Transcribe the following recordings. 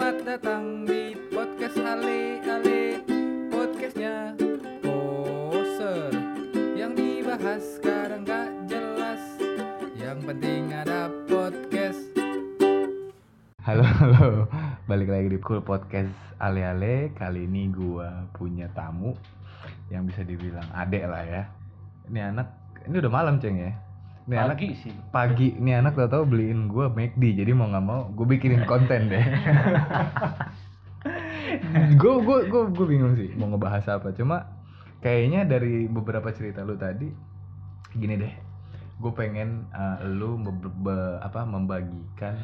Selamat datang di podcast Ale Ale Podcastnya poser Yang dibahas sekarang gak jelas Yang penting ada podcast Halo halo, balik lagi di Cool Podcast Ale Ale. Kali ini gua punya tamu yang bisa dibilang adek lah ya. Ini anak, ini udah malam ceng ya. Ini anak Pagi sih. pagi. Ini anak tau tau beliin gua McD, jadi mau nggak mau gue bikinin konten deh. gue gue gue gue bingung sih mau ngebahas apa. Cuma kayaknya dari beberapa cerita lu tadi, gini deh. Gue pengen uh, lu be- be- apa membagikan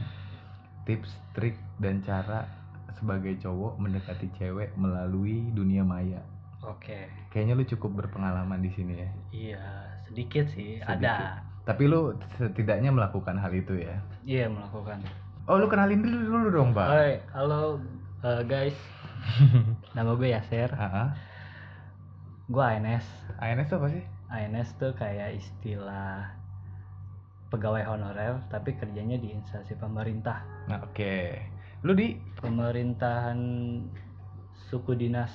tips, trik dan cara sebagai cowok mendekati cewek melalui dunia maya. Oke. Kayaknya lu cukup berpengalaman di sini ya. Iya, sedikit sih. Sedikit. Ada. Tapi lu setidaknya melakukan hal itu ya. Iya, melakukan. Oh, lu kenalin dulu dulu dong, Pak. Hai, halo eh, guys. Nama gue Yaser. Heeh. Gue ANS. ANS tuh apa sih? ANS tuh kayak istilah pegawai honorer tapi kerjanya di instansi pemerintah. Nah, oke. Lu di Pemerintahan suku dinas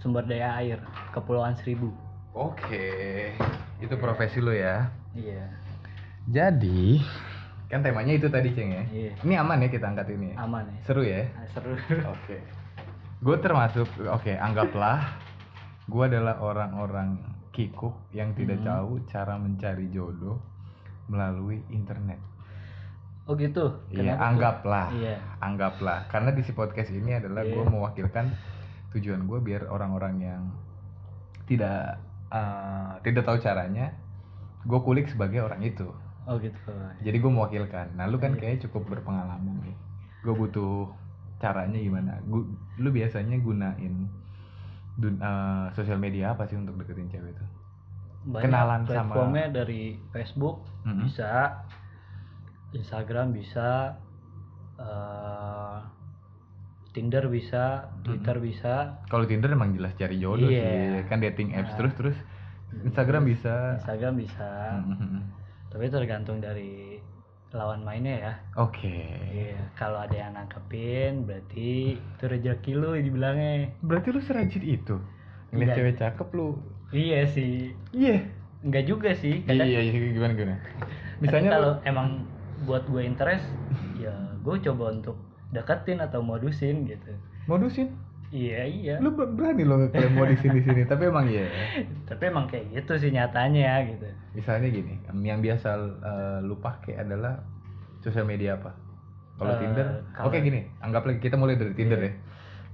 sumber daya air Kepulauan Seribu. Oke. Itu profesi lu ya. Iya. Jadi, kan temanya itu tadi, Ceng ya. Iya. Ini aman ya kita angkat ini. ya? Aman ya. Seru ya? Ah, Seru. Oke. Gue termasuk oke, anggaplah gue adalah orang-orang kikuk yang tidak Mhm. tahu cara mencari jodoh melalui internet. Oh gitu. Iya, anggaplah. Iya. Anggaplah karena di si podcast ini adalah gue Iya. mewakilkan tujuan gue biar orang-orang yang tidak eh, tidak tahu caranya gue kulik sebagai orang itu. Oh gitu. Jadi gue mewakilkan. Nah, lu kan Iya. kayaknya cukup berpengalaman nih. Gue butuh caranya gimana? Gu- lu biasanya gunain dun- eh, sosial media apa sih untuk deketin cewek itu? Banyak Kenalan sama- platformnya dari Facebook Mm-mm. bisa, Instagram bisa, eh, Tinder bisa, Twitter bisa, Kalau Tinder emang jelas cari jodoh Iya. sih, kan dating apps Nah. terus terus Instagram bisa. Instagram bisa. Mhm. Tapi tergantung dari lawan mainnya ya. Oke. Iya, kalau ada yang nangkepin berarti itu rezeki lu dibilangnya. Berarti lu serajin itu. Ngeliat cewek cakep lu. Iya sih. Iya. Enggak juga sih. Iya, Kadang iya, iya, gimana gimana? Misalnya Misalnya kalau lu emang buat gue interest, ya gue coba untuk deketin atau modusin gitu. modusin. Iya iya. Lu ber- berani lo ngeklaim mau di sini sini, tapi emang iya. Tapi emang kayak gitu sih nyatanya gitu. Misalnya gini, yang biasa eh, lu pakai adalah sosial media apa? Kalau Eh, Tinder, kalau- oke gini, anggaplah kita mulai dari Tinder Iya. ya.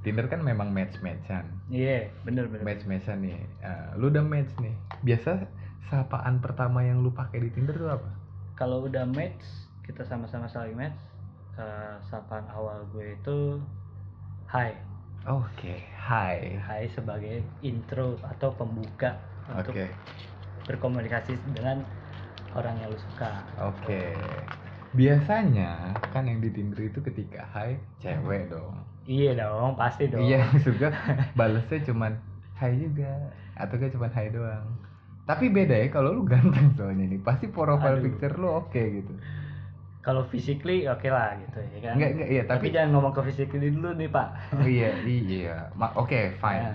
Tinder kan memang match-matchan. Iya bener bener. Match-matchan nih. Eh, lu udah match nih. Biasa sapaan pertama yang lu pakai di Tinder tuh apa? Kalau udah match, kita sama-sama saling match. Eh, sapaan awal gue itu Hai. Oke, hai. Hai sebagai intro atau pembuka untuk Oke, berkomunikasi dengan orang yang lu suka. oke. Biasanya kan yang di Tinder itu ketika hai cewek dong. Iya dong, pasti dong. Iya, juga balesnya cuman hai juga atau gak cuman hai doang. Tapi beda ya kalau lu ganteng soalnya nih, pasti profile Aduh. picture lu oke gitu. Kalau physically oke lah gitu ya kan. Enggak enggak iya, Tapi, tapi, jangan ngomong ke physically dulu nih pak. Oh, iya iya. Ma- Oke, fine. Nah,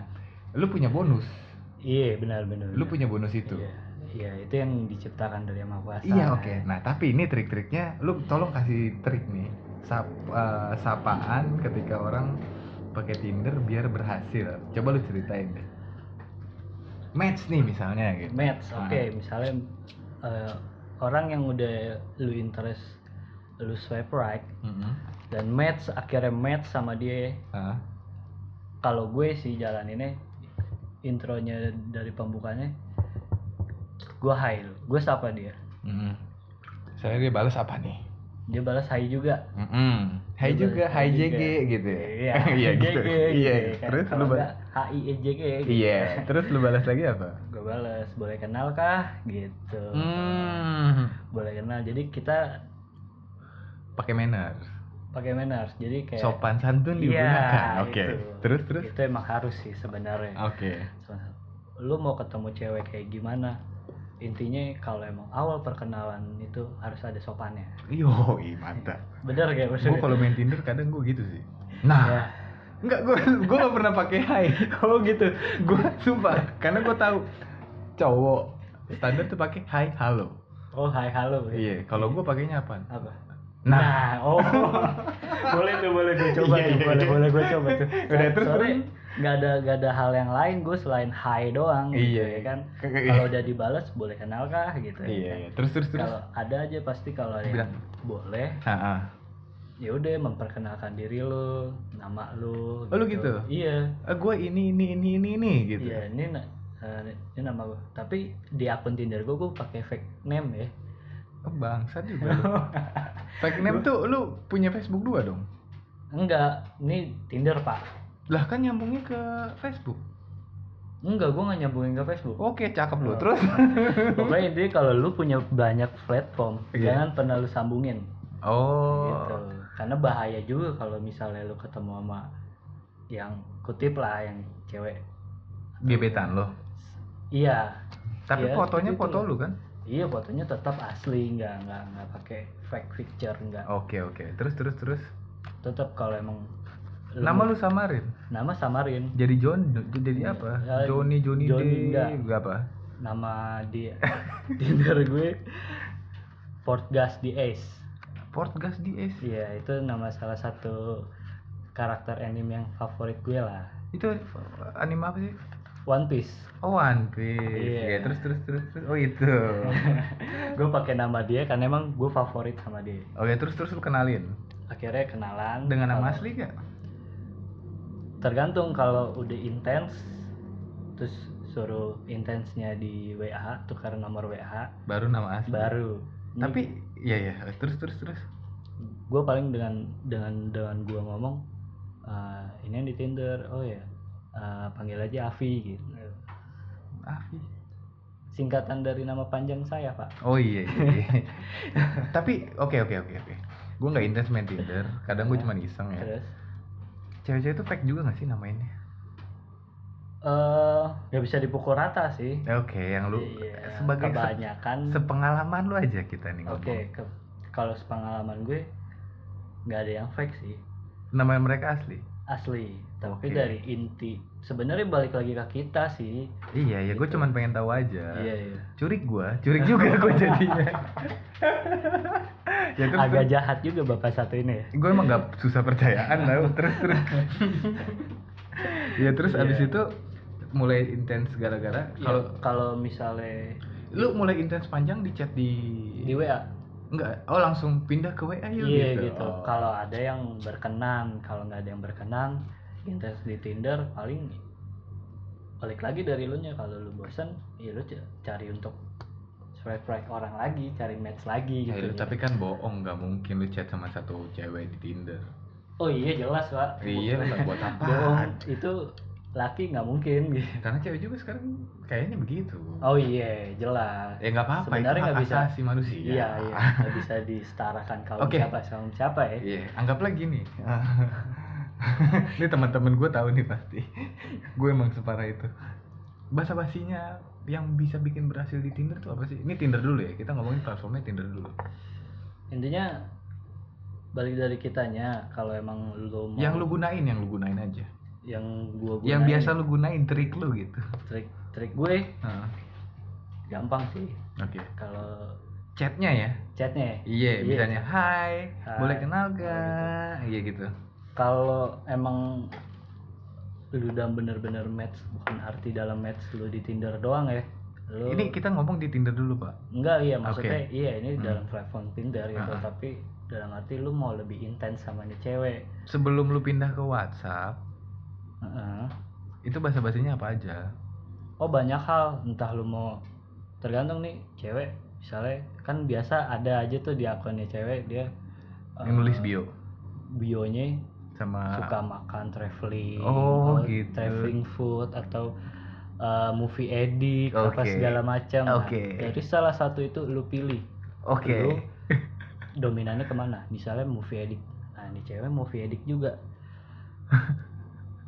Lu punya bonus. iya benar benar. Lu benar. punya bonus itu. Iya, iya itu yang diciptakan dari yang maha kuasa. Iya, oke. Nah, tapi ini trik-triknya lu tolong kasih trik nih. Sap, eh, sapaan ketika orang pakai Tinder biar berhasil. Coba lu ceritain deh. Match nih misalnya gitu. Match, Nah. oke. Misalnya eh, orang yang udah lu interest, lu swipe right Mm-mm. dan match akhirnya match sama dia. Ah. Kalau gue sih jalan ini intronya dari pembukanya gue hai lu, gue sapa dia. Mm-mm. Saya dia balas apa nih? Dia balas hai juga. Mm-mm. Hai Dia juga, hai JG juga. gitu. ya? Iya, Iya gitu. JG, Iya. gitu kan. Terus lu balas. HI EJG gitu. Iya. Terus lu balas lagi apa? Gue balas, boleh kenal kah? Gitu. Hmm. Boleh kenal. Jadi kita Pakai manner. pakai manners. Jadi kayak Sopan santun Iya, digunakan. Oke. itu. Terus terus. Itu emang harus sih sebenarnya. Oke. Soalnya, Lu mau ketemu cewek kayak gimana? Intinya kalau emang awal perkenalan itu harus ada sopannya. Yo, mantap. Bener kayak Gue kalau main Tinder kadang gue gitu sih. Nah, Ya. enggak gue gue gak pernah pakai hai. Oh gitu. gue sumpah karena gue tahu cowok standar tuh pakai hai halo. Oh hai halo. Iya, kalau gue pakainya apa? Apa? Nah. Nah, oh. boleh tuh, boleh gue coba Iya, tuh, iya, boleh, iya. boleh gue coba tuh. Udah, terus, terus? nggak ada nggak ada hal yang lain gue selain hi doang gitu Iya, ya kan. Kayak- Kalau udah dibalas boleh kenal kah gitu ya Iya, kan? iya. Terus terus terus. Kalau ada aja pasti kalau ada yang Bilang. boleh Ah, ah. ya udah memperkenalkan diri lu, nama lu. Oh, lu gitu? Iya. Eh, gue ini ini ini ini ini gitu. Iya, ini eh, ini nama gue. Tapi di akun Tinder gue gue pakai fake name ya. Bangsat juga. Fake name tuh lu punya Facebook dua dong. Enggak, ini Tinder pak. Lah kan nyambungnya ke Facebook. Enggak, gue nggak nyambungin ke Facebook. Oke, cakep lu. Terus Pokoknya intinya kalau lu punya banyak platform, Iya. jangan pernah lu sambungin. Oh. Gitu. Karena bahaya juga kalau misalnya lu ketemu sama yang kutip lah yang cewek. Gebetan lo. Iya. Tapi Iya, fotonya foto lu kan? Iya, fotonya tetap asli, nggak nggak nggak pakai fake picture, nggak. Oke, oke. Terus terus terus. Tetap kalau emang Nama lu samarin. nama samarin. Jadi John jadi Iya. apa? Ya, Johnny Johnny, Johnny D enggak. apa? Nama di Tinder gue Portgas di Ace. Portgas DS. Iya, itu nama salah satu karakter anime yang favorit gue lah. Itu anime apa sih? One Piece. Oh One Piece. Iya. Iya, terus terus terus terus. Oh itu. gue pakai nama dia karena emang gue favorit sama dia. Oke, terus terus lu kenalin. Akhirnya kenalan. Dengan nama asli gak? Tergantung kalau udah intens, terus suruh intensnya di WA, tukar nomor WA, Baru nama asli. baru. Tapi iya ya, terus terus terus. gue paling dengan dengan dengan gue ngomong "Eh, ini yang di Tinder, oh ya eh, panggil aja Avi gitu. Afi. Singkatan dari nama panjang saya pak. Oh iya iya. iya. Tapi oke oke oke oke. Gue nggak intens main Tinder. Kadang gue Ya. cuma iseng ya. Terus Cewek-cewek itu fake juga gak sih namainnya? eh nggak bisa dipukul rata sih. Oke, yang lu Iya, sebagai se- kebanyakan. sepengalaman lu aja kita nih ngomong. Oke, ke- kalau sepengalaman gue nggak ada yang fake sih, Nama mereka asli. Asli. Tapi Oke. dari inti, sebenarnya balik lagi ke kita sih. Iya ya, gue Gitu. cuman pengen tahu aja. Iya iya. Curik gua, curik juga gue jadinya. ya terus, Agak jahat juga bapak satu ini ya. gue emang gak susah percayaan tau terus terus. ya terus Iya. abis itu mulai intens gara-gara Kalau kalau kalau misalnya lu mulai intens panjang di chat di di WA, enggak oh langsung pindah ke WA yuk iya gitu. gitu. Oh. Kalau ada yang berkenan, kalau nggak ada yang berkenan, intens di Tinder paling balik lagi dari lu nya kalau lu bosan, ya lu cari untuk swipe right orang lagi, cari match lagi Ya, gitu. tapi kan bohong nggak mungkin lu chat sama satu cewek di Tinder. Oh iya jelas pak. Iya buat apa? Bohong itu laki nggak mungkin gitu. Karena cewek juga sekarang kayaknya begitu. Oh iya jelas. Ya nggak apa-apa Sebenarnya nggak bisa. asasi manusia. Iya iya nggak bisa disetarakan kaum Oke. siapa sama siapa ya. Iya, anggaplah gini. ini teman-teman gue tahu nih pasti. gue emang separah itu. Bahasa basinya yang bisa bikin berhasil di Tinder tuh apa sih? Ini Tinder dulu ya. Kita ngomongin platformnya Tinder dulu. Intinya balik dari kitanya kalau emang lu mau Yang lu gunain, yang lu gunain aja. Yang gua gunain Yang biasa lu gunain trik lu gitu. trik trik gue Nah, gampang sih Oke. kalau Chatnya ya. chatnya Iya, Iya. misalnya hai, Hai. boleh kenal Oh, gitu. Iya gitu. kalau emang lu udah bener-bener match bukan arti dalam match lu di Tinder doang ya lu Ini kita ngomong di Tinder dulu, Pak. enggak iya maksudnya Oke. iya ini Hmm. dalam platform Tinder gitu Ah. tapi dalam arti lu mau lebih intens sama nih cewek Sebelum lu pindah ke WhatsApp, Heeh. itu bahasa basinya apa aja? oh banyak hal entah lu mau tergantung nih cewek misalnya kan biasa ada aja tuh di akunnya cewek dia Yang nulis eh, bio bionya sama suka makan traveling Oh, gitu. traveling food atau uh, movie edit apa Oke. segala macam Nah, Oke. dari salah satu itu lu pilih Oke. lu dominannya ke mana misalnya movie edit nah ini cewek movie edit juga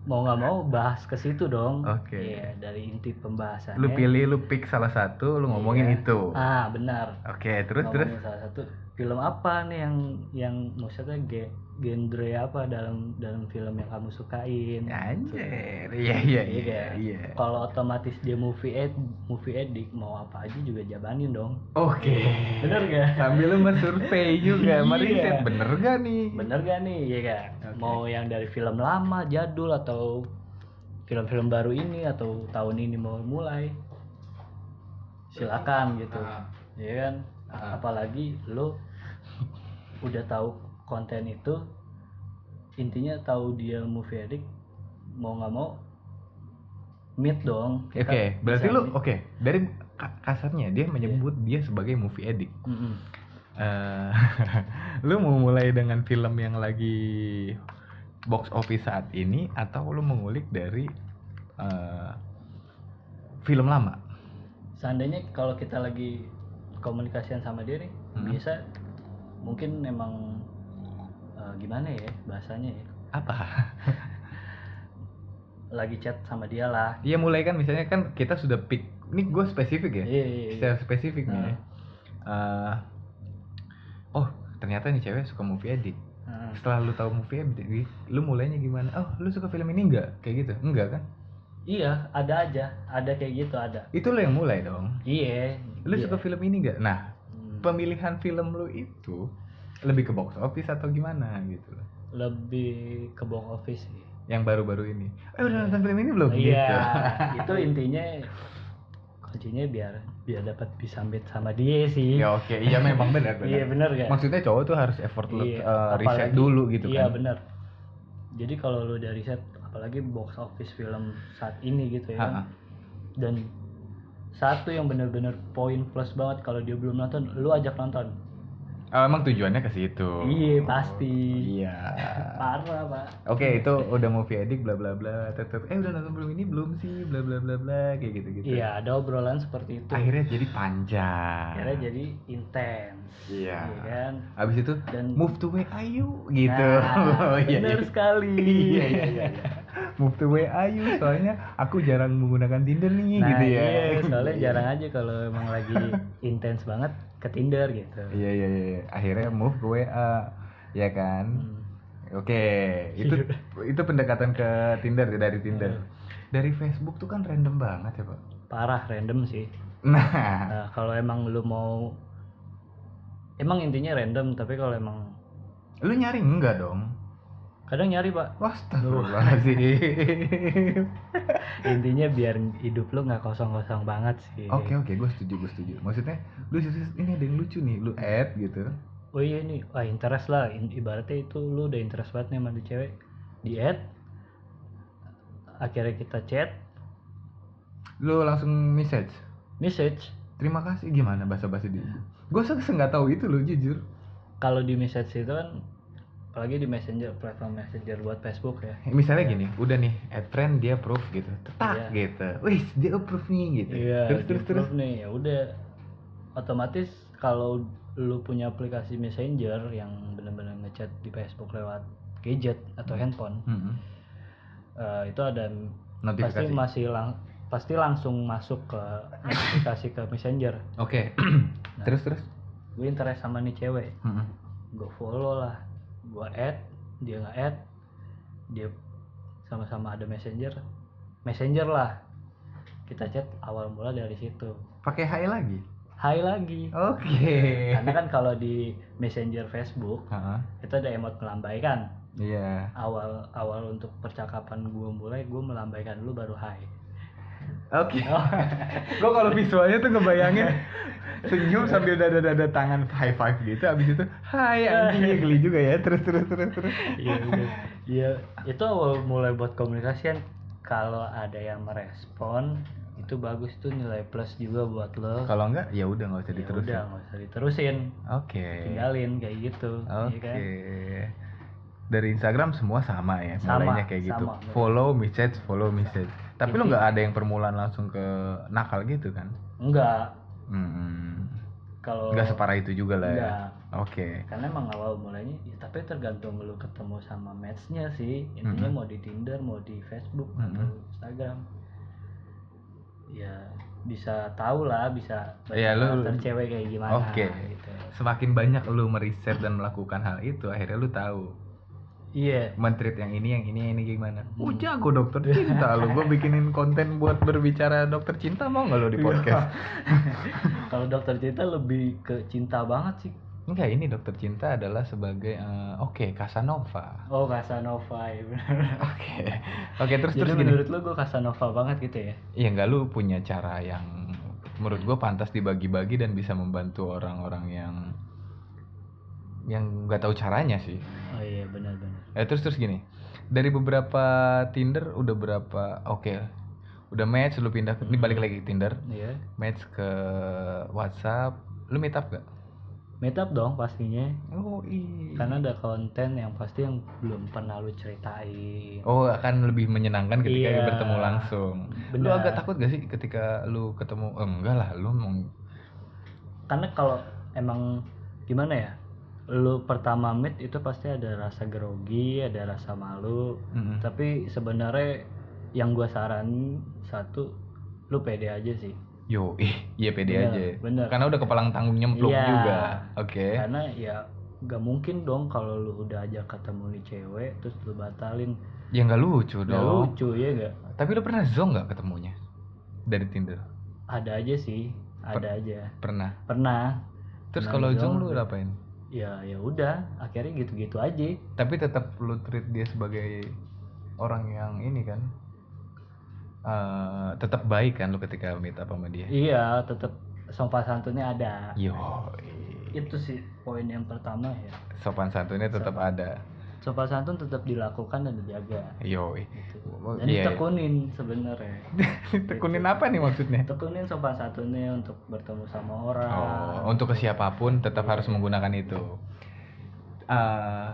mau nggak mau bahas ke situ dong Oke. Iya, dari inti pembahasannya Lu pilih, lu pick salah satu, lu ngomongin Iya. itu. ah benar Oke, terus terus. Ngomongin salah satu film apa nih yang yang maksudnya ge- genre apa dalam dalam film yang kamu sukain Anjir. Iya iya Iya, iya iya. kalau otomatis dia movie ed movie edik mau apa aja juga jabanin dong Oke. bener gak Sambil lu survei juga, Iya. meriset bener gak nih? bener gak nih ya kan Oke. mau yang dari film lama jadul atau film-film baru ini atau tahun ini mau mulai silakan gitu ya kan Ah. apalagi lo udah tahu konten itu intinya tahu dia movie addict mau nggak mau meet dong Oke, Kita berarti bisa lu oke dari ka- kasarnya dia menyebut dia sebagai movie addict. Mm-mm. Eh, lu mau mulai dengan film yang lagi box office saat ini atau lu mengulik dari eh, film lama? seandainya kalau kita lagi komunikasian sama dia nih Hmm. biasa mungkin emang eh, gimana ya bahasanya ya Apa? lagi chat sama dia lah Iya mulai kan misalnya kan kita sudah pick. Ini gue spesifik ya. iya iya, iya. Secara spesifik nih. Nah. ya. Eh, oh ternyata nih cewek suka movie addict. Heeh. Setelah lu tahu movie addict, lu mulainya gimana? Oh lu suka film ini enggak? Kayak gitu? Enggak kan? iya ada aja ada kayak gitu ada Itu lu yang mulai dong. iya Lu iya. suka film ini enggak? Nah. Pemilihan film lu itu lebih ke box office atau gimana gitu loh. lebih ke box office sih Yang baru-baru ini. Eh udah nonton film ini belum? iya Gitu. itu intinya kuncinya biar biar dapat bisa meet sama dia sih ya oke, iya memang benar benar. iya bener gak Maksudnya cowok tuh harus effort lu Iya, eh, riset dulu gitu iya kan. bener jadi kalau lu dari riset apalagi box office film saat ini gitu ya kan. Ha-ha. dan satu yang bener-bener poin plus banget kalau dia belum nonton lu ajak nonton Oh, emang tujuannya ke situ. iya pasti Iya. parah pak Oke, itu udah movie addict bla bla bla. Tetep eh udah nonton film ini belum sih? Bla bla bla bla kayak gitu-gitu. iya ada obrolan seperti itu Akhirnya jadi panjang. akhirnya jadi intens Iya. Iya kan Abis itu Dan- move to WAU gitu. Nah, Iya, bener iya. sekali Iya, iya, iya, iya. Move to WAU soalnya aku jarang menggunakan Tinder nih nah gitu ya. iya soalnya Iya. jarang aja kalau emang lagi intens banget ke Tinder gitu Iya iya iya. Akhirnya move ke WA, ya kan? Hmm. Oke, itu itu pendekatan ke Tinder dari Tinder. Hmm. Dari Facebook tuh kan random banget ya, Pak. parah random sih Nah, nah kalau emang lu mau emang intinya random tapi kalau emang lu nyari enggak dong? Kadang nyari pak astagfirullahaladzim. intinya biar hidup lu nggak kosong-kosong banget sih Oke oke, gue setuju gue setuju. Maksudnya, lu ini ada yang lucu nih, lu add gitu. oh iya nih wah interest lah ibaratnya itu lu udah interest banget nih sama di cewek di add akhirnya kita chat Lu langsung message. message Terima kasih gimana bahasa bahasa dia? Gue nggak tahu itu lo jujur. kalau di message itu kan apalagi di messenger platform messenger buat Facebook ya Misalnya gini, udah nih add friend dia approve gitu, tetak Iya. gitu. Wih dia approve nih gitu. iya terus terus terus. nih ya udah otomatis kalau lu punya aplikasi messenger yang benar-benar ngechat di Facebook lewat gadget atau handphone Mm-mm. eh, itu ada pasti Notifikasi. masih lang pasti langsung masuk ke notifikasi ke messenger Oke. terus terus. gue interest sama nih cewek Mm-mm. gue follow lah gue add dia nggak add dia sama-sama ada messenger messenger lah kita chat awal mula dari situ Pakai hi lagi. hai lagi Oke. karena kan kalau di messenger Facebook Ha-ha. itu ada emot melambaikan Iya. awal awal untuk percakapan gue mulai gue melambaikan dulu baru hai Oke. Gue kalau visualnya tuh ngebayangin senyum sambil dada dada tangan high five gitu abis itu hai anjing geli juga ya terus terus terus terus. Iya iya itu awal mulai buat komunikasi kan kalau ada yang merespon itu bagus tuh nilai plus juga buat lo. Kalau enggak ya udah nggak usah Ya diterusin. udah nggak usah diterusin. Oke. Tinggalin kayak gitu oke iya kan? Dari Instagram semua sama ya Sama, mulainya kayak gitu. sama, bener. follow message follow message. Tapi lu Inti- nggak ada yang permulaan langsung ke nakal gitu kan? Enggak Hmm, kalau nggak separah itu juga lah ya? Enggak oke. Karena emang awal mulainya ya, tapi tergantung lu ketemu sama matchnya sih. Intinya Mhm. mau di Tinder mau di Facebook Mhm. atau Instagram. Ya bisa tahu lah bisa Iya, lu- cewek kayak gimana Oke. gitu. Semakin banyak lu meriset dan melakukan hal itu, akhirnya lu tahu Iya. mentreat yang ini, yang ini, yang ini gimana. Oh Hmm. jago dokter cinta lu. Gue bikinin konten buat berbicara dokter cinta mau nggak Iya. di podcast? Kalau dokter cinta lebih ke cinta banget sih. Enggak, ini dokter cinta adalah sebagai eh, oke Casanova. Oh Casanova ya bener. Oke, oke terus Jadi terus gini. menurut lu gue Casanova banget gitu ya? Iya nggak lu punya cara yang menurut gue pantas dibagi-bagi dan bisa membantu orang-orang yang yang nggak tahu caranya sih. Oh iya benar-benar. Eh terus terus gini. Dari beberapa Tinder udah berapa oke. Udah match lu pindah ke ini balik lagi ke Tinder. Iya. Match ke WhatsApp. Lu meet up gak? Meet up dong pastinya. Oh iya. Karena ada konten yang pasti yang belum pernah lu ceritain. Oh akan lebih menyenangkan ketika Iya. bertemu langsung. Lu Benar. agak takut gak sih ketika lu ketemu? Eh, enggak lah, lu mau Karena kalau emang gimana ya? Lu pertama meet itu pasti ada rasa grogi, ada rasa malu. Mm-mm. Tapi sebenarnya yang gua saranin satu lu pede aja sih. Yo, ih, iya pede Bener, aja. bener. Karena udah kepalang tanggung nyemplung Iya. juga. Oke. Karena ya gak mungkin dong kalau lu udah ajak ketemu nih cewek terus lu batalin. Ya nggak lucu Gak dong. lucu ya gak? Tapi lu pernah zong nggak ketemunya dari Tinder? Ada aja sih, ada aja. Pernah. Pernah. Terus kalau zong. lu ngapain? Ya ya udah, akhirnya gitu-gitu aja. Tapi tetap lu treat dia sebagai orang yang ini kan. eh tetap baik kan lu ketika meet up sama dia. Iya, tetap sopan santunnya ada. Yo, Itu sih poin yang pertama ya. sopan santunnya tetap ada. Sopan santun tetap dilakukan dan dijaga. Yo, Gitu. Dan iya, iya. ditekunin sebenarnya. tekunin apa nih maksudnya? Tekunin sopan santunnya untuk bertemu sama orang. Oh, untuk ke siapa pun tetap harus menggunakan itu. Eh,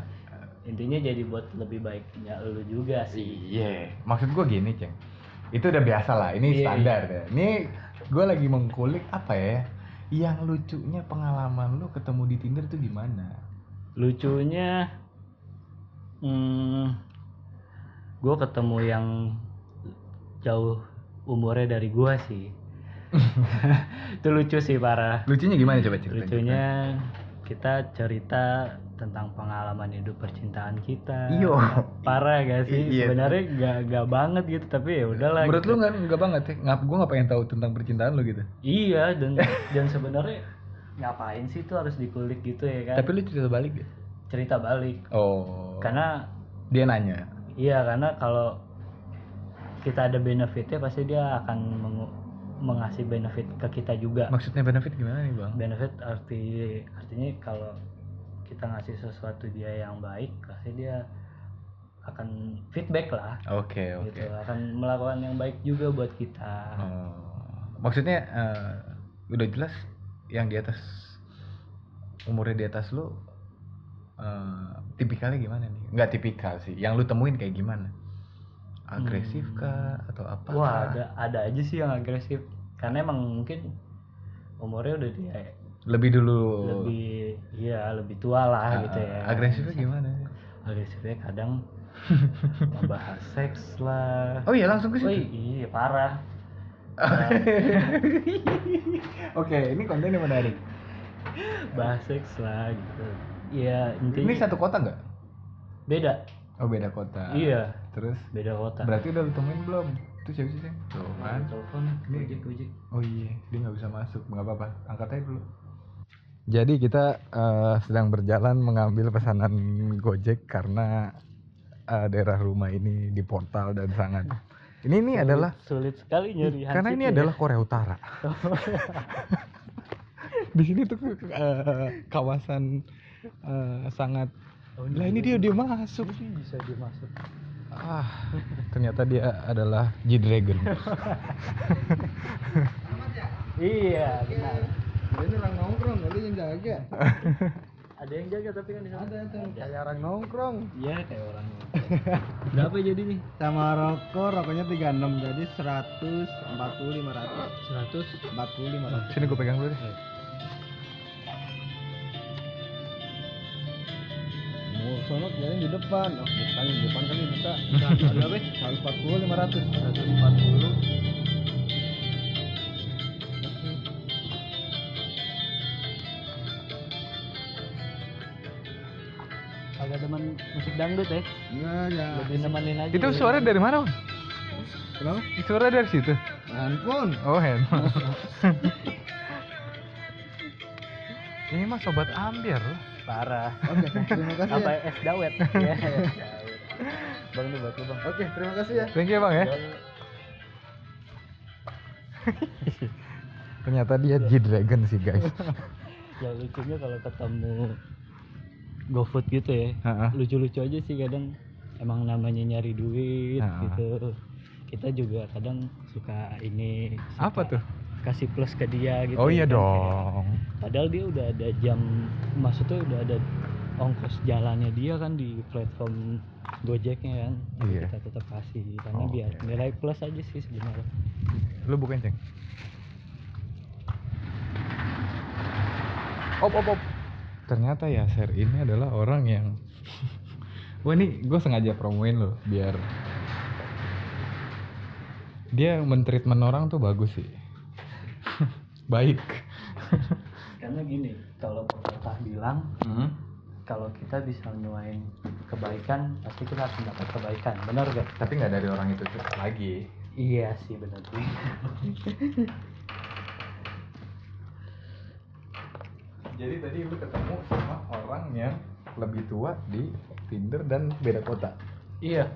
Intinya jadi buat lebih baiknya lu juga sih. Iya, maksud gue gini, Ceng. Itu udah biasa lah, ini Iya, standar ya. Ini gue lagi mengkulik apa ya? Yang lucunya pengalaman lu ketemu di Tinder tuh gimana? Lucunya hmm, gue ketemu yang jauh umurnya dari gua sih. itu lucu sih parah. Lucunya gimana coba cerita? Lucunya kita cerita tentang pengalaman hidup percintaan kita. Iyo. Parah gak sih? Iya. Sebenarnya gak, gak banget gitu, tapi ya udahlah. Menurut gitu. lu nggak nggak banget ya? Ngap gue nggak pengen tahu tentang percintaan lu gitu. Iya dan dan sebenarnya ngapain sih tuh harus dikulik gitu ya kan? Tapi lu cerita balik ya? Cerita balik. Oh. Karena dia nanya. iya karena kalau kita ada benefitnya pasti dia akan mengu- mengasih benefit ke kita juga. Maksudnya benefit gimana nih bang? benefit arti artinya kalau kita ngasih sesuatu dia yang baik pasti dia akan feedback lah Oke oke. gitu akan melakukan yang baik juga buat kita Oh. Maksudnya eh, udah jelas yang di atas umurnya di atas lu eh, tipikalnya gimana nih? Nggak tipikal sih. Yang lu temuin kayak gimana? Agresif Hmm. kah atau apa? wah ada ada aja sih yang agresif karena emang mungkin umurnya udah dia Lebih dulu. lebih iya lebih tua lah Ah, gitu ya Agresifnya gimana? agresifnya kadang membahas seks lah Oh iya langsung ke situ. Wih, iya parah Oke, ini kontennya menarik. bahas seks lah gitu ya intinya Ini satu kota nggak? beda Oh beda kota. iya Terus beda kota berarti udah lu temuin belum? Itu siapa sih? Ceng? Tuh kan. telepon ojek ojek Oh iya, dia nggak bisa masuk, nggak apa-apa, angkat aja dulu. Jadi kita eh, sedang berjalan mengambil pesanan Gojek karena eh, daerah rumah ini di portal dan sangat. Ini ini Sulit- adalah sulit sekali nyari karena ini ya. adalah Korea Utara. di sini tuh eh, kawasan eh, sangat. Oh, Lah ini dia dia masuk. Ini bisa dia masuk Ah, ternyata dia adalah G Dragon. iya benar Ini orang nongkrong, lu yang jaga. ada yang jaga tapi kan di sana Ada tuh kayak orang nongkrong. iya kayak orang berapa jadi nih Sama rokok, rokoknya 36 jadi 140 500. 100 40 500. Sini gue pegang dulu deh. oh sono jalan di depan. Oh bukan di depan kali bisa nah, ada be seratus empat puluh lima ratus. Seratus empat puluh agak teman musik dangdut ya Iya, ya jadi nemenin aja itu suara dari mana bang kenapa? Suara dari situ. Handphone. Oh handphone. Ini mah sobat ambil loh parah Oke, terima kasih apa ya. es dawet Iya, es dawet. bang ini buat lu bang Oke, terima kasih ya. Thank you bang ya. Ternyata dia G-Dragon sih guys. ya lucunya kalau ketemu GoFood gitu ya lucu-lucu aja sih kadang emang namanya nyari duit gitu kita juga kadang suka ini suka Apa tuh? Kasih plus ke dia gitu Oh iya kan, kayak- dong. padahal dia udah ada jam maksudnya udah ada ongkos jalannya dia kan di platform Gojeknya kan Tapi Iya. kita tetap kasih karena Oh, biar oke. nilai plus aja sih sebenarnya Lu bukan ceng. Op op op. Ternyata Yaser ini adalah orang yang Wah ini gue sengaja promoin lo biar dia mentreatment orang tuh bagus sih. Baik. karena gini kalau pepatah bilang Hmm. kalau kita bisa nyuain kebaikan pasti kita akan dapat kebaikan benar gak? Tapi nggak dari orang itu tuh lagi. iya sih benar sih Jadi tadi lu ketemu sama orang yang lebih tua di Tinder dan beda kota. iya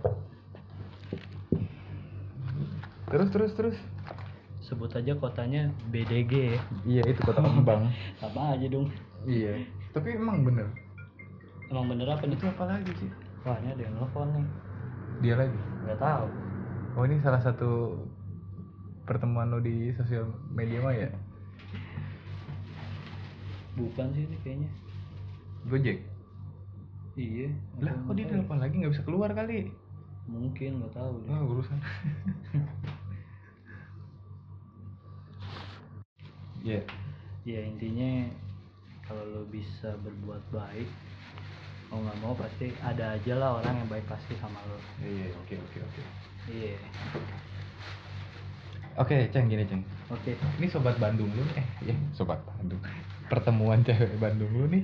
Terus terus terus. Sebut aja kotanya BDG ya Iya itu kota kembang. sama aja dong iya. Tapi emang bener. emang bener apa nih Itu apa lagi sih? wah ini ada yang nelfon nih Dia lagi. nggak tahu Oh ini salah satu pertemuan lo di sosial media maya. bukan sih ini kayaknya Gojek. iya Lah, apa kok dia telepon lagi nggak bisa keluar kali? mungkin nggak tahu deh Oh, urusan. Iya. ya intinya kalau lo bisa berbuat baik mau nggak mau pasti ada aja lah orang yang baik pasti sama lo Iya, oke oke oke. iya Oke, Ceng gini, Ceng. oke Ini sobat Bandung lu nih. Eh, ya, sobat Bandung. Pertemuan cewek Bandung lu nih.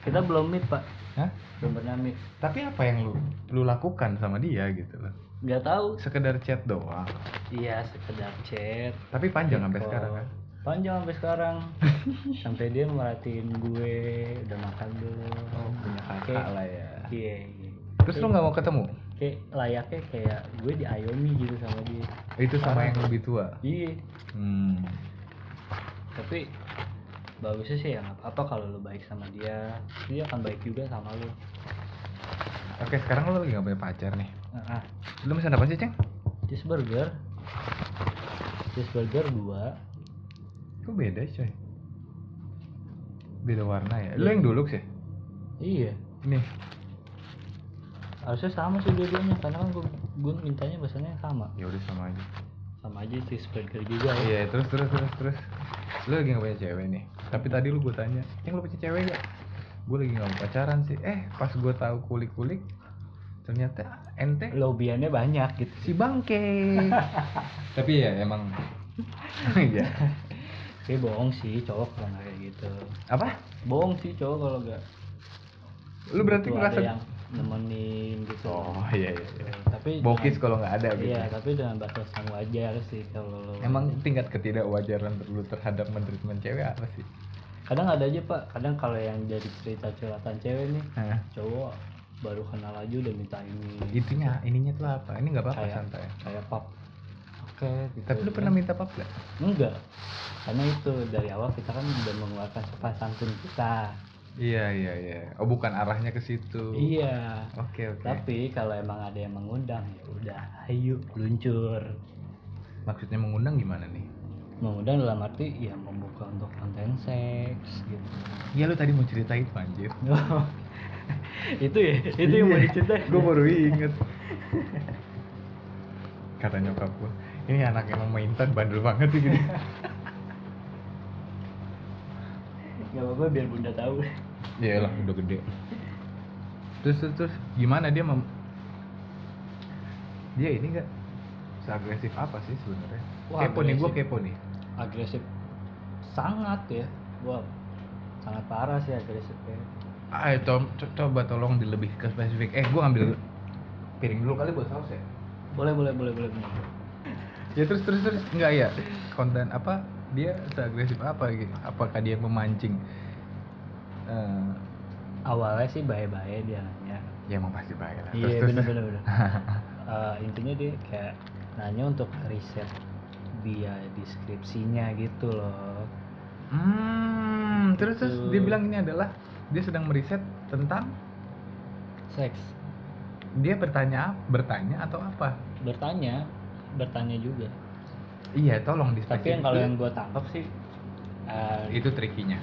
kita belum meet pak Hah? belum pernah meet Tapi apa yang lu lu lakukan sama dia gitu loh? nggak tahu Sekedar chat doang. iya sekedar chat Tapi panjang sampai sekarang kan? Panjang sampai sekarang sampai dia merhatiin gue udah makan belum Oh, punya kakak Kayak- lah ya. iya iya. Terus lu nggak mau ketemu? kayak layaknya kayak gue diayomi gitu sama dia Itu sama yang lebih tua. iya Hmm. tapi bagusnya sih ya apa-apa kalau lu baik sama dia dia akan baik juga sama lu Oke, sekarang lu lagi nggak punya pacar nih. ah, Lu pesan apa sih, Ceng? cheeseburger cheeseburger dua Kok beda, coy? Beda warna ya. Lu yang dulu sih. iya Nih. harusnya sama sih dua-duanya karena kan gue, gue mintanya biasanya sama Ya udah sama aja. sama aja cheeseburger juga ya Iya, terus terus terus terus. Lu lagi punya cewek nih. Tapi tadi lu gue tanya, "Ceng lu punya cewek gak?" Gue lagi nggak mau pacaran sih. Eh, pas gue tahu kulik-kulik ternyata ente lobiannya banyak gitu si bangke. Tapi ya emang Iya. Tapi bohong sih cowok kalau nggak kayak gitu Apa? bohong sih cowok kalau nggak Lu berarti Butuh ngerasa ada yang nemenin gitu Oh, iya iya iya. tapi Bokis kalau nggak ada gitu. iya tapi dengan batasan wajar sih kalau Emang tingkat ketidakwajaran lu terhadap mentreatment cewek apa sih? kadang ada aja pak kadang kalau yang dari cerita curhatan cewek nih Hah? cowok baru kenal aja udah minta ini Itunya, ininya tuh apa? Ini nggak apa-apa kayak santai. kayak pap oke gitu. Tapi lu pernah minta pap gak? enggak karena itu dari awal kita kan udah mengeluarkan sopan santun kita Iya iya iya. Oh bukan arahnya ke situ. iya Oke oke. tapi kalau emang ada yang mengundang ya udah ayo luncur Maksudnya mengundang gimana nih? mengundang dalam arti ya membuka untuk konten seks gitu Iya lu tadi mau cerita itu anjir. itu ya itu yang mau diceritain Gue baru inget. Kata nyokap gue, ini anak emang maintan bandel banget sih gini. nggak apa-apa biar bunda tahu Iya lah udah gede. Terus terus, terus gimana dia mem dia ini enggak seagresif apa sih sebenarnya? Kepo nih gue agresif. kepo nih. agresif sangat ya gua sangat parah sih agresifnya Ayo to- co- coba tolong di lebih ke spesifik. Eh, gua ambil piring dulu kali buat saus ya. boleh boleh boleh boleh boleh. Ya terus terus terus enggak ya konten apa dia seagresif apa gitu? Apakah dia memancing? Eh, awalnya sih baik-baik dia nanya ya emang pasti baik lah. iya Terus, bener bener bener Eh, intinya dia kayak nanya untuk riset dia deskripsinya gitu loh Hmm, terus terus Gitu. dia bilang ini adalah dia sedang meriset tentang seks dia bertanya bertanya atau apa? bertanya bertanya juga Iya, tolong di tapi yang kalau yang gue tangkap sih eh, itu trikinya.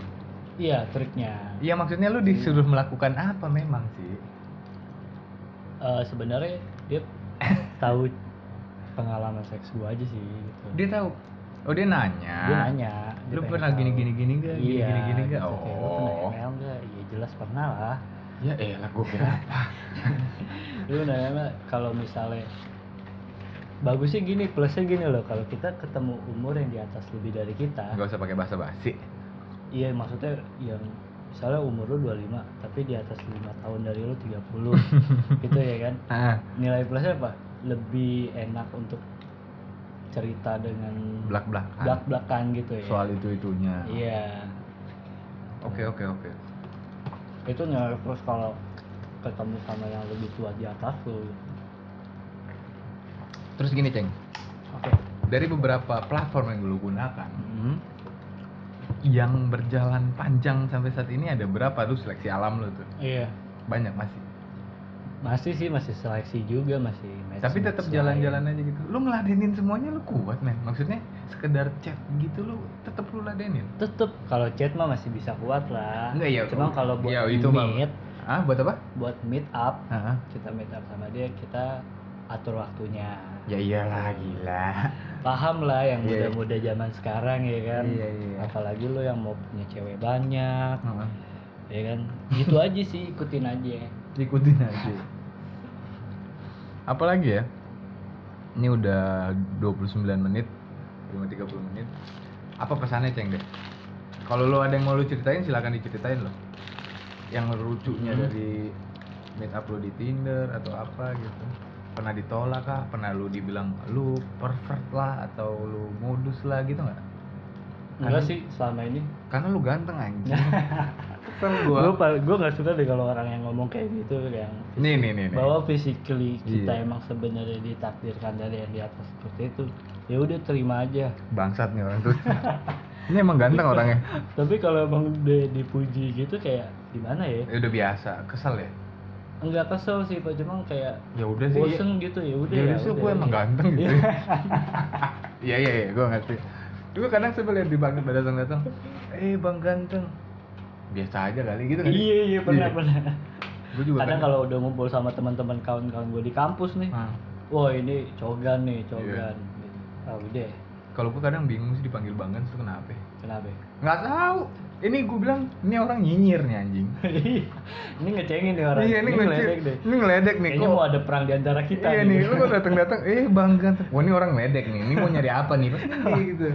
iya triknya Iya maksudnya lu disuruh melakukan apa memang sih? Eh, sebenarnya dia tahu pengalaman seks gue aja sih gitu Dia tahu. Oh dia nanya. dia nanya dia Lu pernah tahu. gini gini gini gak? Iya gini gini gak? gitu, kayak, lu pernah Oh. ML nggak iya jelas pernah lah Ya elah gue kira apa? lu nanya kalau misalnya bagusnya gini plusnya gini loh kalau kita ketemu umur yang di atas lebih dari kita Gak usah pakai bahasa basi. iya maksudnya yang misalnya umur lu 25 tapi di atas 5 tahun dari lu 30 gitu ya kan Ah, nilai plusnya apa lebih enak untuk cerita dengan belak belakan. belak belakan gitu ya Soal itu itunya. iya Oke oke oke. itu nilai plus kalau ketemu sama yang lebih tua di atas lu Terus gini ceng, oke dari beberapa platform yang lu gunakan, Hmm. yang berjalan panjang sampai saat ini ada berapa tuh seleksi alam lu tuh? iya Banyak masih. masih sih masih seleksi juga masih match- Tapi tetap jalan-jalan aja gitu. Lu ngeladenin semuanya lu kuat men. Maksudnya sekedar chat gitu lu tetap lu ladenin. tetep kalau chat mah masih bisa kuat lah Enggak, ya, cuma oh, kalau buat ya, itu meet Ah buat apa? buat meet up Hah? kita meet up sama dia kita atur waktunya Ya iyalah gila. paham lah yang iya. muda-muda zaman sekarang ya kan Iya, iya. apalagi lo yang mau punya cewek banyak Heeh. ya kan gitu aja sih ikutin aja Ikutin aja. Apalagi ya? Ini udah 29 menit, cuma 30 menit. Apa pesannya ceng deh? Kalau lo ada yang mau lu ceritain silakan diceritain loh. Yang lucunya Hmm. dari meet up lo di Tinder atau apa gitu. Pernah ditolak kah? Pernah lu dibilang lu pervert lah atau lu modus lah gitu nggak? enggak sih selama ini Karena lu ganteng anjing. Kesel gue gua. gue nggak suka deh kalau orang yang ngomong kayak gitu yang Nih nih nih nih. bahwa physically kita Iya. emang sebenarnya ditakdirkan dari yang di atas seperti itu ya udah terima aja Bangsat nih orang tuh. Ini emang ganteng orangnya. tapi kalau emang udah dipuji gitu kayak gimana ya Ya udah biasa, kesel ya. Enggak kesel sih pak cuma kayak Ya udah sih. bosen gitu ya udah Ya udah sih gue emang ganteng gitu. Iya iya iya, gue ngerti. Gue kadang sebel liat di bang datang datang. Eh bang ganteng. Biasa aja kali gitu kan. iya iya pernah pernah Gue juga kadang kalau udah ngumpul sama teman-teman kawan-kawan gue di kampus nih Nah, wah ini cogan nih Iya. cogan gitu. ah udah kalau gue kadang bingung sih dipanggil bang ganteng tuh kenapa? kenapa Nggak tahu. Ini gue bilang ini orang nyinyir nih anjing. ini ngecengin nih orang Iya ini, ngeledek ngeledek deh Ini ngeledek nih kayaknya kok. mau ada perang di antara kita Iya nih, lu kok datang-datang, eh bang ganteng. Wah ini orang medek nih, ini mau nyari apa nih? Gitu.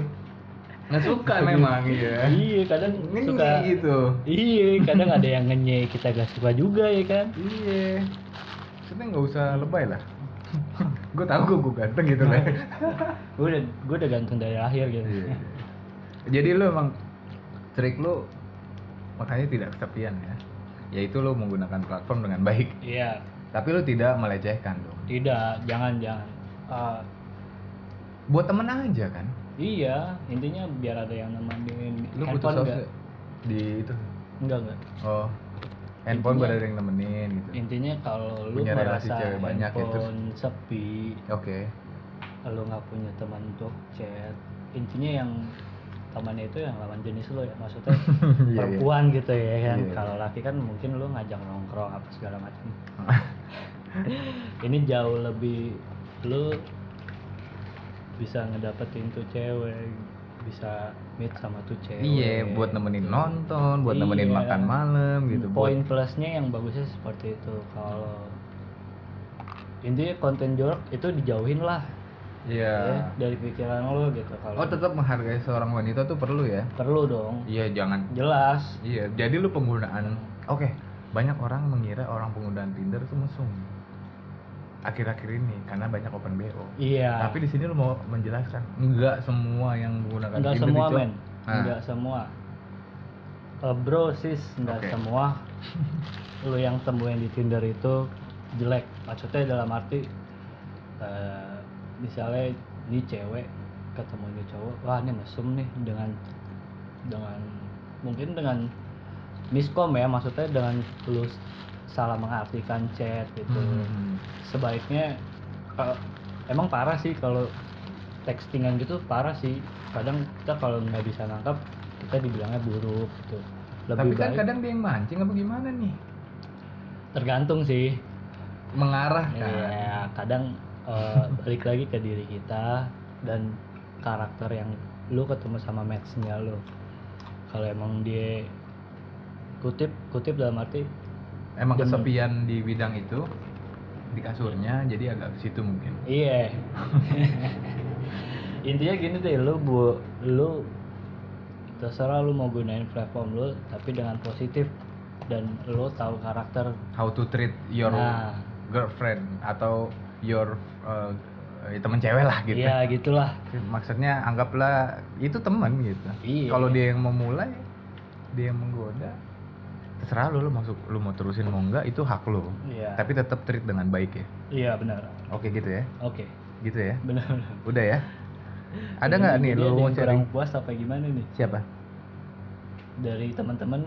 Nggak suka memang iya. iya kadang Ini suka gitu. iya kadang ada yang ngenye kita gak suka juga ya kan Iya. Maksudnya nggak usah lebay lah. gue tahu gue gue ganteng gitu lah. gue udah gue udah ganteng dari lahir gitu Iya. Jadi lu emang trik lu makanya tidak kesepian ya. Yaitu lu menggunakan platform dengan baik. iya Tapi lu tidak melecehkan dong. tidak jangan jangan Ah, Buat temen aja kan. iya intinya biar ada yang nemenin Lu butuh enggak di itu. enggak enggak Oh. Handphone Intinya- buat ada yang nemenin gitu. intinya kalau lu Punya relasi merasa cewek banyak ya, handphone sepi Oke. lu nggak punya teman untuk chat intinya yang temannya itu yang lawan jenis lo ya maksudnya Iya, iya. perempuan gitu ya kan Iya, iya. kalau laki kan mungkin lu ngajak nongkrong apa segala macam ini jauh lebih lu bisa ngedapetin tuh cewek bisa meet sama tuh cewek Iya, buat nemenin nonton, buat nemenin Iya. makan malam gitu. poin Buat plusnya yang bagusnya seperti itu kalau intinya konten jorok itu dijauhin lah Iya. ya, dari pikiran lo gitu kalau Oh, tetap menghargai seorang wanita tuh perlu ya? perlu dong. Iya, jangan. jelas. Iya, jadi lu penggunaan Oke, banyak orang mengira orang penggunaan Tinder itu mesum. Akhir-akhir ini karena banyak open BO iya. Tapi di sini lu mau menjelaskan enggak semua yang menggunakan enggak Tinder semua itu- men. Nah, enggak semua. Eh, bro sis enggak Oke. semua. Lu yang temuin di Tinder itu jelek. Maksudnya dalam arti eh, misalnya ini cewek ketemu ini cowok wah ini mesum nih dengan dengan mungkin dengan miskom ya maksudnya dengan lu salah mengartikan chat gitu. Hmm, sebaiknya kalau- emang parah sih kalau textingan gitu parah sih. Kadang kita kalau nggak bisa nangkap kita dibilangnya buruk gitu. Tapi lebih kan baik kadang dia yang mancing apa gimana nih? Tergantung sih. Mengarah kan? Ya kadang eh, balik lagi ke diri kita dan karakter yang lu ketemu sama matchnya lu kalau emang dia kutip kutip dalam arti emang Demen. kesepian di bidang itu di kasurnya jadi agak ke situ mungkin Iya. Intinya gini deh, lu bu, lu terserah lu mau gunain platform lu, tapi dengan positif dan lu tahu karakter. how to treat your Nah. girlfriend atau your uh, eh, temen cewek lah gitu Iya gitulah. maksudnya anggaplah itu teman gitu Iya. kalau dia yang memulai dia yang menggoda terserah lu lu masuk lu mau terusin mau enggak itu hak lu Iya. tapi tetap treat dengan baik ya Iya benar. oke gitu ya Oke. gitu ya Benar. udah ya ada nggak nih lu mau kurang puas apa gimana nih siapa dari teman-teman?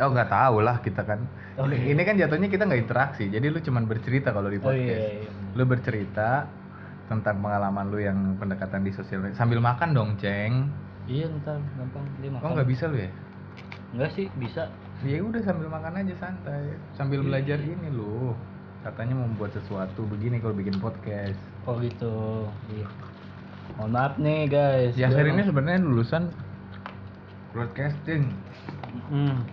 oh nggak tahu lah kita kan Oke. ini, ini kan jatuhnya kita nggak interaksi jadi lu cuman bercerita kalau di Oh podcast iya. iya. lu bercerita tentang pengalaman lu yang pendekatan di sosial media sambil makan dong ceng Iya ntar gampang dia makan. oh nggak bisa lu ya Enggak sih bisa. ya udah sambil makan aja santai sambil belajar ini lu katanya membuat sesuatu begini kalau bikin podcast Oh gitu. Iya. Mohon maaf nih guys. Yasir Gua ini sebenarnya lulusan broadcasting Hmm.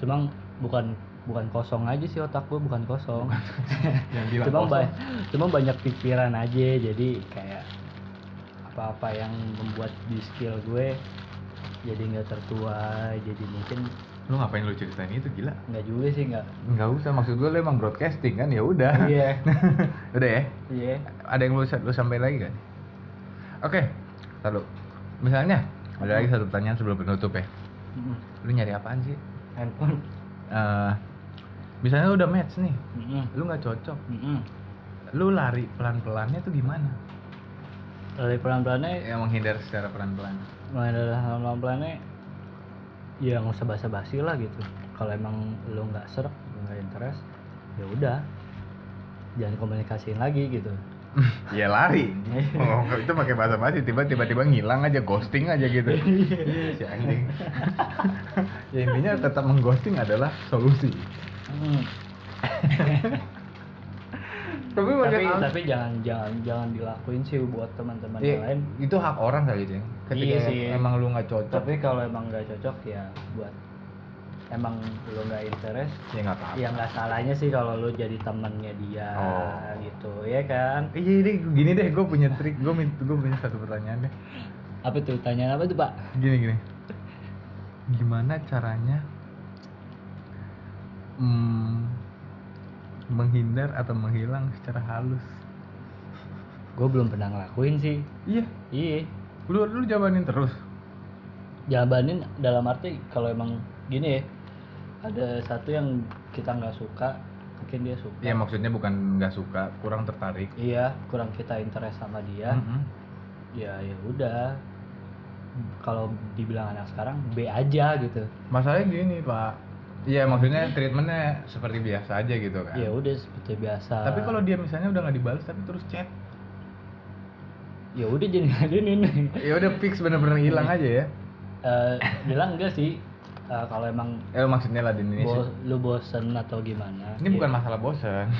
Cuma bukan bukan kosong aja sih otak gue bukan kosong. cuma ba- cuma banyak pikiran aja jadi kayak apa-apa yang membuat di skill gue jadi nggak tertuai jadi mungkin lu ngapain lu ceritain itu gila? Nggak juga sih nggak. Nggak usah maksud gue lu emang broadcasting kan ya udah. Iya. Udah ya? Iya. Ada yang lu lu sampaikan lagi kan oke lalu misalnya ada lagi satu pertanyaan sebelum penutup ya. Lu nyari apaan sih handphone. Eh, misalnya lu udah match nih Mm-mm. lu nggak cocok Mm-mm. lu lari pelan-pelannya tuh gimana? Dari pelan-pelannya? Yang menghindar secara pelan-pelan. Adalah pelan-pelannya ya nggak usah basa-basi lah gitu. Kalau emang lu nggak serak nggak interest ya udah. Jangan komunikasiin lagi gitu. Ya lari. Oh itu pakai bahasa basi tiba tiba-tiba ngilang aja ghosting aja gitu. Si anjing ya intinya tetap mengghosting adalah solusi. Hmm. tapi tapi tapi jangan jangan jangan dilakuin sih buat teman-teman yang lain. itu hak orang kali itu ketika Iya sih. emang lu nggak cocok. Tapi kalau emang nggak cocok ya buat emang lu nggak interest ya nggak apa-apa. ya nggak salahnya sih kalau lu jadi temennya dia Oh. gitu ya kan? Iya deh gini deh gue punya trik gue gue punya satu pertanyaan deh. Apa tuh? Tanyaan apa tuh pak? Gini gini gimana caranya hmm, menghindar atau menghilang secara halus? Gue belum pernah ngelakuin sih. Iya? Iya. Lu lu jabanin terus? Jabanin dalam arti kalau emang gini ya ada satu yang kita nggak suka mungkin dia suka. Ya maksudnya bukan nggak suka kurang tertarik. Iya kurang kita interest sama dia. Mm-mm. ya ya udah kalau dibilang anak sekarang B aja gitu. Masalahnya gini pak. Iya maksudnya treatmentnya seperti biasa aja gitu kan. Ya udah seperti biasa. Tapi kalau dia misalnya udah nggak dibalas tapi terus chat. Ya udah jadi ngadenin ya udah fix bener-bener hilang aja ya. Eh, bilang enggak sih Eh, kalau emang eh maksudnya lah di Indonesia. bo- lu bosen atau gimana ini ya, bukan masalah bosan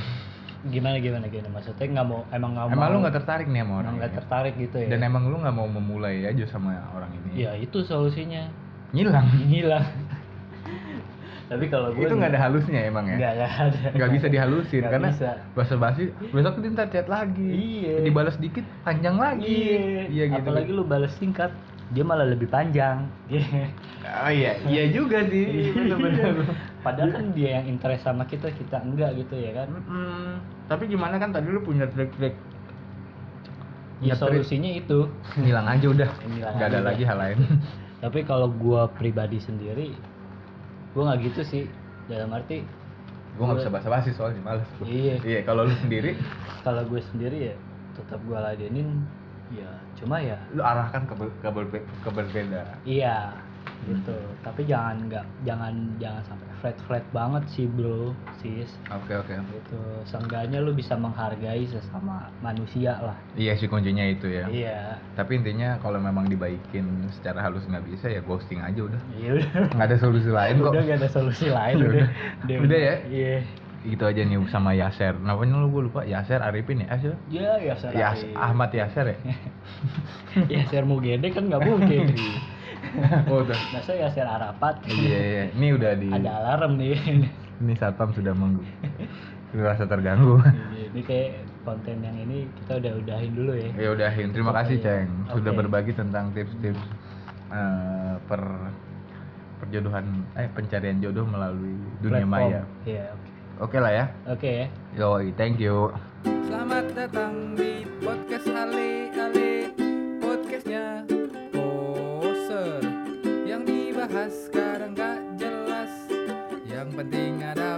gimana gimana gimana? Maksudnya nggak mau emang nggak mau emang lu nggak tertarik nih sama orang nggak tertarik gitu ya. Dan emang lu nggak mau memulai aja sama orang ini? Ya itu solusinya. Ngilang. Gila tapi kalau gue itu nggak ada halusnya emang ya? Nggak ada. Nggak bisa dihalusin Nggak karena bisa. basa basi besok dia ntar chat lagi. Iya. dibalas dikit panjang lagi. Iya. Iya gitu apalagi lu balas singkat dia malah lebih panjang. Oh iya iya juga sih. Bener-bener padahal kan dia yang interest sama kita kita enggak gitu ya kan? Mm-mm. tapi gimana kan tadi lu punya trik-trik? Ya trik. solusinya itu. Hilang aja udah. Ngilang nggak ada aja. lagi hal lain. Tapi kalau gua pribadi sendiri gua nggak gitu sih. Dalam arti gue nggak bisa basa-basi soalnya males gua. Iya. iya kalau lu sendiri? Kalau gue sendiri ya tetap gua ladenin ya cuma ya lu arahkan ke ber- ke, berbe- ke berbeda. Iya gitu. Tapi jangan nggak jangan jangan sampai flat flat banget sih bro sis. Oke oke. Gitu. Seenggaknya lu bisa menghargai sesama manusia lah. Iya sih kuncinya itu ya. Iya. Tapi intinya kalau memang dibaikin secara halus nggak bisa ya ghosting aja udah. Iya. Udah nggak ada solusi lain kok. udah gak ada solusi lain Udah. udah. Udah ya? iya gitu aja nih sama Yaser namanya lu? Gue lupa. Yaser Arifin ya? Yaser ya ya ser Yas Ahmad Yaser ya? Ya ser Mugede kan nggak mungkin. Oh udah. Masa ya ser Arapat iya iya. Ini udah di ada alarm nih. Ini satpam sudah menggu merasa terganggu. Ini kayak konten yang ini kita udah udahin dulu ya. Ya udahin. Terima kasih Oke. Ceng. sudah Oke. berbagi tentang tips-tips eh, per perjodohan eh pencarian jodoh melalui dunia Platform. maya. Iya oke Oke okay lah ya. Oke okay, ya. Yoi, thank you. Selamat datang di podcast Ali Ali Podcastnya poser. Yang dibahas sekarang gak jelas. Yang penting ada